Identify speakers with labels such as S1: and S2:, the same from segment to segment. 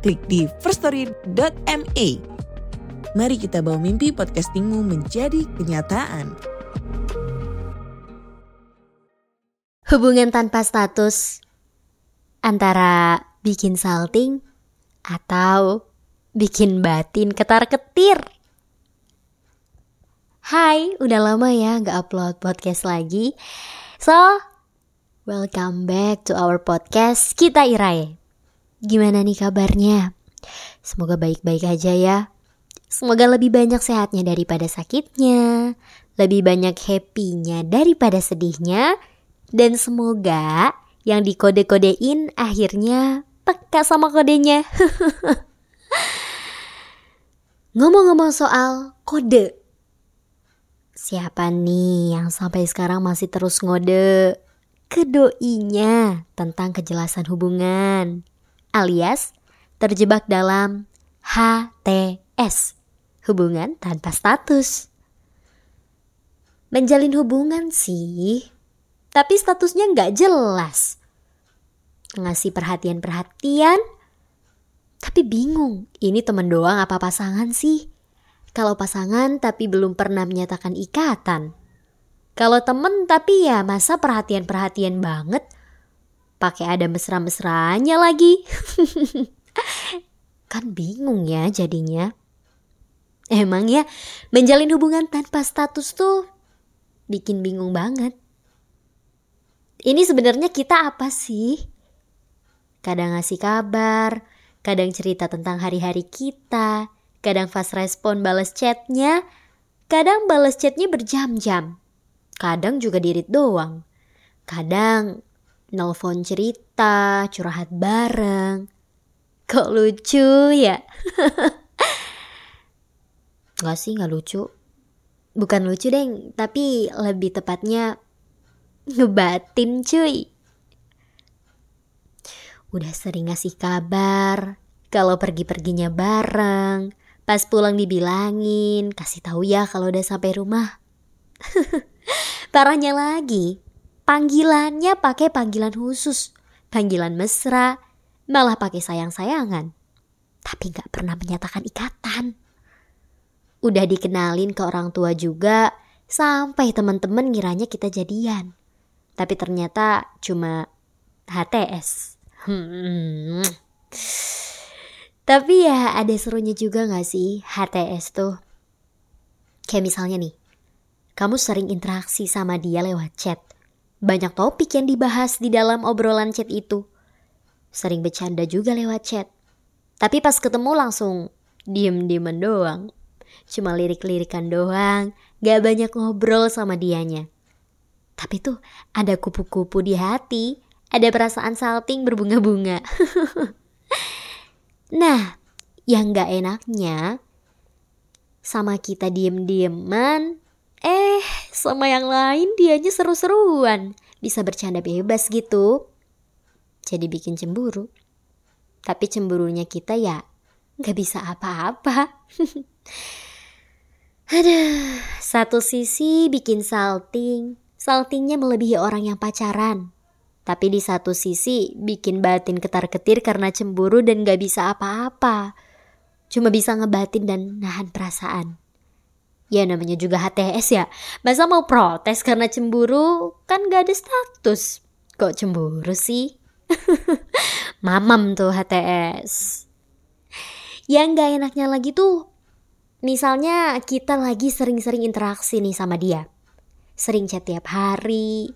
S1: klik di firststory.me. Mari kita bawa mimpi podcastingmu menjadi kenyataan.
S2: Hubungan tanpa status antara bikin salting atau bikin batin ketar-ketir. Hai, udah lama ya gak upload podcast lagi. So, welcome back to our podcast Kita Irai. Gimana nih kabarnya? Semoga baik-baik aja ya. Semoga lebih banyak sehatnya daripada sakitnya, lebih banyak happy-nya daripada sedihnya, dan semoga yang dikode-kodein akhirnya peka sama kodenya. Ngomong-ngomong soal kode, siapa nih yang sampai sekarang masih terus ngode ke doinya tentang kejelasan hubungan, alias terjebak dalam HTS, hubungan tanpa status. Menjalin hubungan sih, tapi statusnya nggak jelas. Ngasih perhatian-perhatian, tapi bingung, ini temen doang apa pasangan sih? Kalau pasangan tapi belum pernah menyatakan ikatan. Kalau temen tapi ya masa perhatian-perhatian banget? Pakai ada mesra-mesranya lagi. kan bingung ya jadinya. Emang ya, menjalin hubungan tanpa status tuh bikin bingung banget. Ini sebenarnya kita apa sih? Kadang ngasih kabar, kadang cerita tentang hari-hari kita, kadang fast respon balas chatnya, kadang balas chatnya berjam-jam, kadang juga dirit doang, kadang nelfon cerita, curhat bareng. Kok lucu ya? Gak sih, gak lucu. Bukan lucu deng, tapi lebih tepatnya ngebatin cuy. Udah sering ngasih kabar, kalau pergi-perginya bareng, pas pulang dibilangin, kasih tahu ya kalau udah sampai rumah. Parahnya lagi, panggilannya pakai panggilan khusus, panggilan mesra, malah pakai sayang-sayangan. Tapi nggak pernah menyatakan ikatan. Udah dikenalin ke orang tua juga, sampai teman-teman ngiranya kita jadian. Tapi ternyata cuma HTS. Hmm. Tapi ya ada serunya juga gak sih HTS tuh? Kayak misalnya nih, kamu sering interaksi sama dia lewat chat. Banyak topik yang dibahas di dalam obrolan chat itu. Sering bercanda juga lewat chat. Tapi pas ketemu langsung diem-dieman doang. Cuma lirik-lirikan doang, gak banyak ngobrol sama dianya. Tapi tuh ada kupu-kupu di hati, ada perasaan salting berbunga-bunga. nah, yang gak enaknya, sama kita diem-dieman, eh sama yang lain dianya seru-seruan. Bisa bercanda bebas gitu. Jadi bikin cemburu. Tapi cemburunya kita ya gak bisa apa-apa. Aduh, satu sisi bikin salting, saltingnya melebihi orang yang pacaran. Tapi di satu sisi bikin batin ketar-ketir karena cemburu dan gak bisa apa-apa. Cuma bisa ngebatin dan nahan perasaan. Ya namanya juga HTS ya. Masa mau protes karena cemburu? Kan gak ada status. Kok cemburu sih? Mamam tuh HTS. Yang gak enaknya lagi tuh Misalnya kita lagi sering-sering interaksi nih sama dia. Sering chat tiap hari.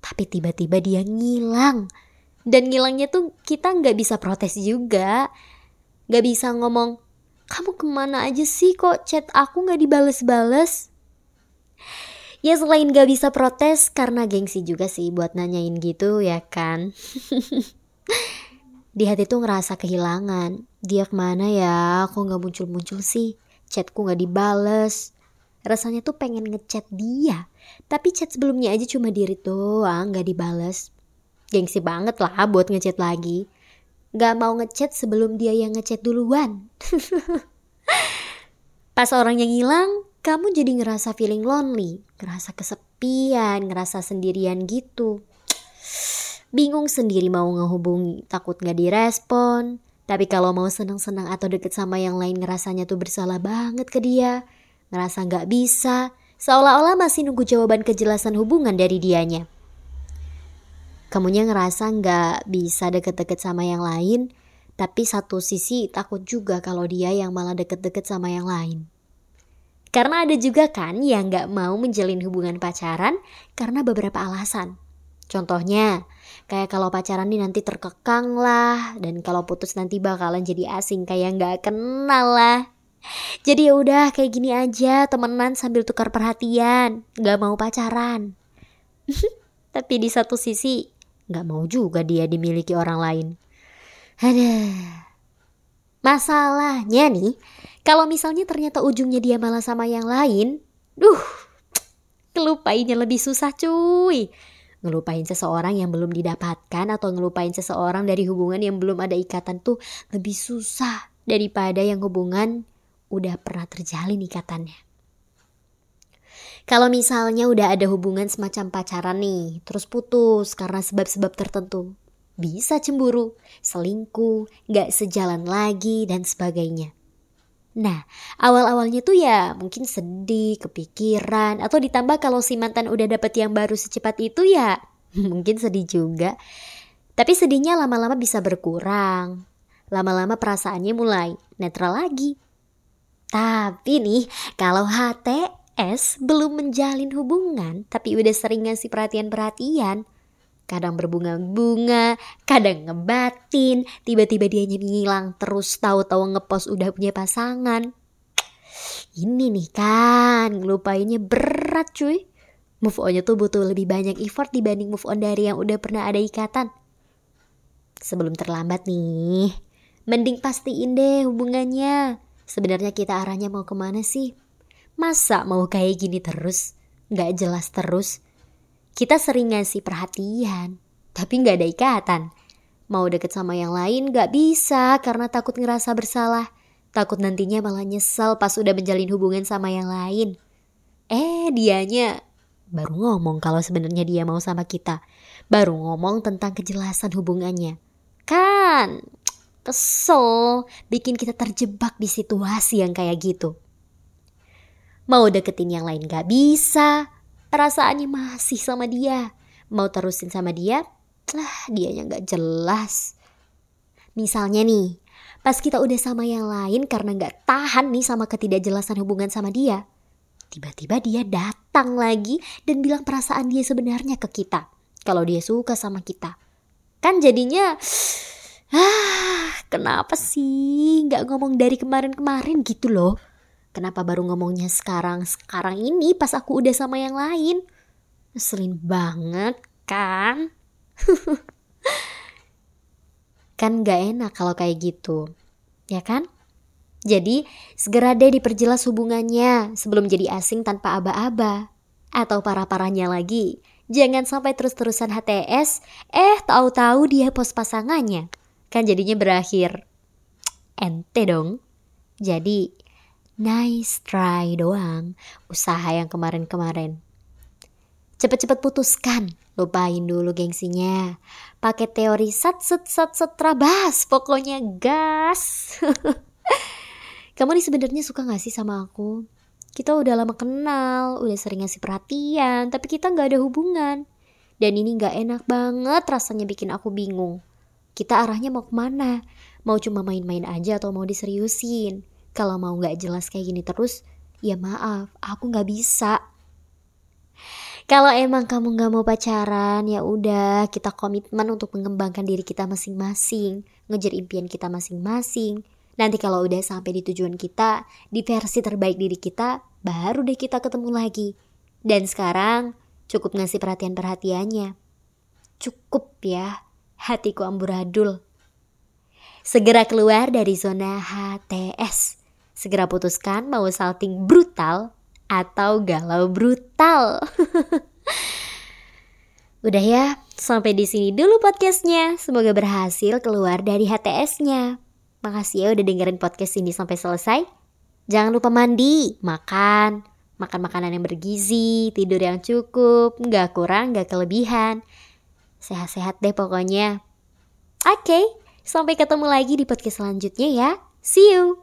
S2: Tapi tiba-tiba dia ngilang. Dan ngilangnya tuh kita nggak bisa protes juga. Nggak bisa ngomong, kamu ke mana aja sih kok chat aku nggak dibales-bales? Ya selain gak bisa protes karena gengsi juga sih buat nanyain gitu ya kan. Di hati tuh ngerasa kehilangan. Dia ke mana ya? Kok gak muncul-muncul sih? Chatku gak dibales. Rasanya tuh pengen ngechat dia. Tapi chat sebelumnya aja cuma diri doang gak dibales. Gengsi banget lah buat ngechat lagi. Gak mau ngechat sebelum dia yang ngechat duluan. Pas orang yang hilang, kamu jadi ngerasa feeling lonely, ngerasa kesepian, ngerasa sendirian gitu. Bingung sendiri mau ngehubungi, takut gak direspon. Tapi kalau mau senang-senang atau deket sama yang lain ngerasanya tuh bersalah banget ke dia. Ngerasa gak bisa, seolah-olah masih nunggu jawaban kejelasan hubungan dari dianya. Kamunya ngerasa gak bisa deket-deket sama yang lain, tapi satu sisi takut juga kalau dia yang malah deket-deket sama yang lain. Karena ada juga kan yang gak mau menjalin hubungan pacaran karena beberapa alasan. Contohnya, kayak kalau pacaran nih nanti terkekang lah, dan kalau putus nanti bakalan jadi asing kayak nggak kenal lah. Jadi ya udah kayak gini aja temenan sambil tukar perhatian, nggak mau pacaran. Tapi di satu sisi nggak mau juga dia dimiliki orang lain. Ada masalahnya nih, kalau misalnya ternyata ujungnya dia malah sama yang lain, duh, kelupainnya lebih susah cuy ngelupain seseorang yang belum didapatkan atau ngelupain seseorang dari hubungan yang belum ada ikatan tuh lebih susah daripada yang hubungan udah pernah terjalin ikatannya. Kalau misalnya udah ada hubungan semacam pacaran nih, terus putus karena sebab-sebab tertentu, bisa cemburu, selingkuh, gak sejalan lagi, dan sebagainya. Nah, awal-awalnya tuh ya mungkin sedih, kepikiran, atau ditambah kalau si mantan udah dapet yang baru secepat itu ya mungkin sedih juga. Tapi sedihnya lama-lama bisa berkurang. Lama-lama perasaannya mulai netral lagi. Tapi nih, kalau HTS belum menjalin hubungan, tapi udah sering ngasih perhatian-perhatian, kadang berbunga-bunga, kadang ngebatin, tiba-tiba dia ngilang terus tahu-tahu ngepost udah punya pasangan. Ini nih kan, ngelupainnya berat cuy. Move onnya tuh butuh lebih banyak effort dibanding move on dari yang udah pernah ada ikatan. Sebelum terlambat nih, mending pastiin deh hubungannya. Sebenarnya kita arahnya mau ke mana sih? Masa mau kayak gini terus? Gak jelas terus? Kita sering ngasih perhatian, tapi nggak ada ikatan. Mau deket sama yang lain nggak bisa karena takut ngerasa bersalah. Takut nantinya malah nyesel pas udah menjalin hubungan sama yang lain. Eh, dianya baru ngomong kalau sebenarnya dia mau sama kita. Baru ngomong tentang kejelasan hubungannya. Kan, kesel, bikin kita terjebak di situasi yang kayak gitu. Mau deketin yang lain gak bisa, perasaannya masih sama dia. Mau terusin sama dia, lah dia yang gak jelas. Misalnya nih, pas kita udah sama yang lain karena gak tahan nih sama ketidakjelasan hubungan sama dia. Tiba-tiba dia datang lagi dan bilang perasaan dia sebenarnya ke kita. Kalau dia suka sama kita. Kan jadinya, ah kenapa sih gak ngomong dari kemarin-kemarin gitu loh. Kenapa baru ngomongnya sekarang? Sekarang ini pas aku udah sama yang lain. Ngeselin banget kan? kan gak enak kalau kayak gitu. Ya kan? Jadi, segera deh diperjelas hubungannya sebelum jadi asing tanpa aba-aba. Atau parah-parahnya lagi, jangan sampai terus-terusan HTS, eh tahu-tahu dia pos pasangannya. Kan jadinya berakhir. Ente dong. Jadi, nice try doang usaha yang kemarin-kemarin. Cepet-cepet putuskan, lupain dulu gengsinya. Pakai teori sat set sat set trabas, pokoknya gas. Kamu nih sebenarnya suka gak sih sama aku? Kita udah lama kenal, udah sering ngasih perhatian, tapi kita gak ada hubungan. Dan ini gak enak banget rasanya bikin aku bingung. Kita arahnya mau ke mana? Mau cuma main-main aja atau mau diseriusin? Kalau mau nggak jelas kayak gini terus, ya maaf, aku nggak bisa. Kalau emang kamu nggak mau pacaran, ya udah kita komitmen untuk mengembangkan diri kita masing-masing, ngejar impian kita masing-masing. Nanti kalau udah sampai di tujuan kita, di versi terbaik diri kita, baru deh kita ketemu lagi. Dan sekarang cukup ngasih perhatian-perhatiannya. Cukup ya, hatiku amburadul. Segera keluar dari zona HTS. Segera putuskan mau salting brutal atau galau brutal. Udah ya, sampai di sini dulu podcastnya. Semoga berhasil keluar dari HTS-nya. Makasih ya udah dengerin podcast ini sampai selesai. Jangan lupa mandi, makan, makan makanan yang bergizi, tidur yang cukup, nggak kurang, nggak kelebihan. Sehat-sehat deh pokoknya. Oke, okay, sampai ketemu lagi di podcast selanjutnya ya. See you!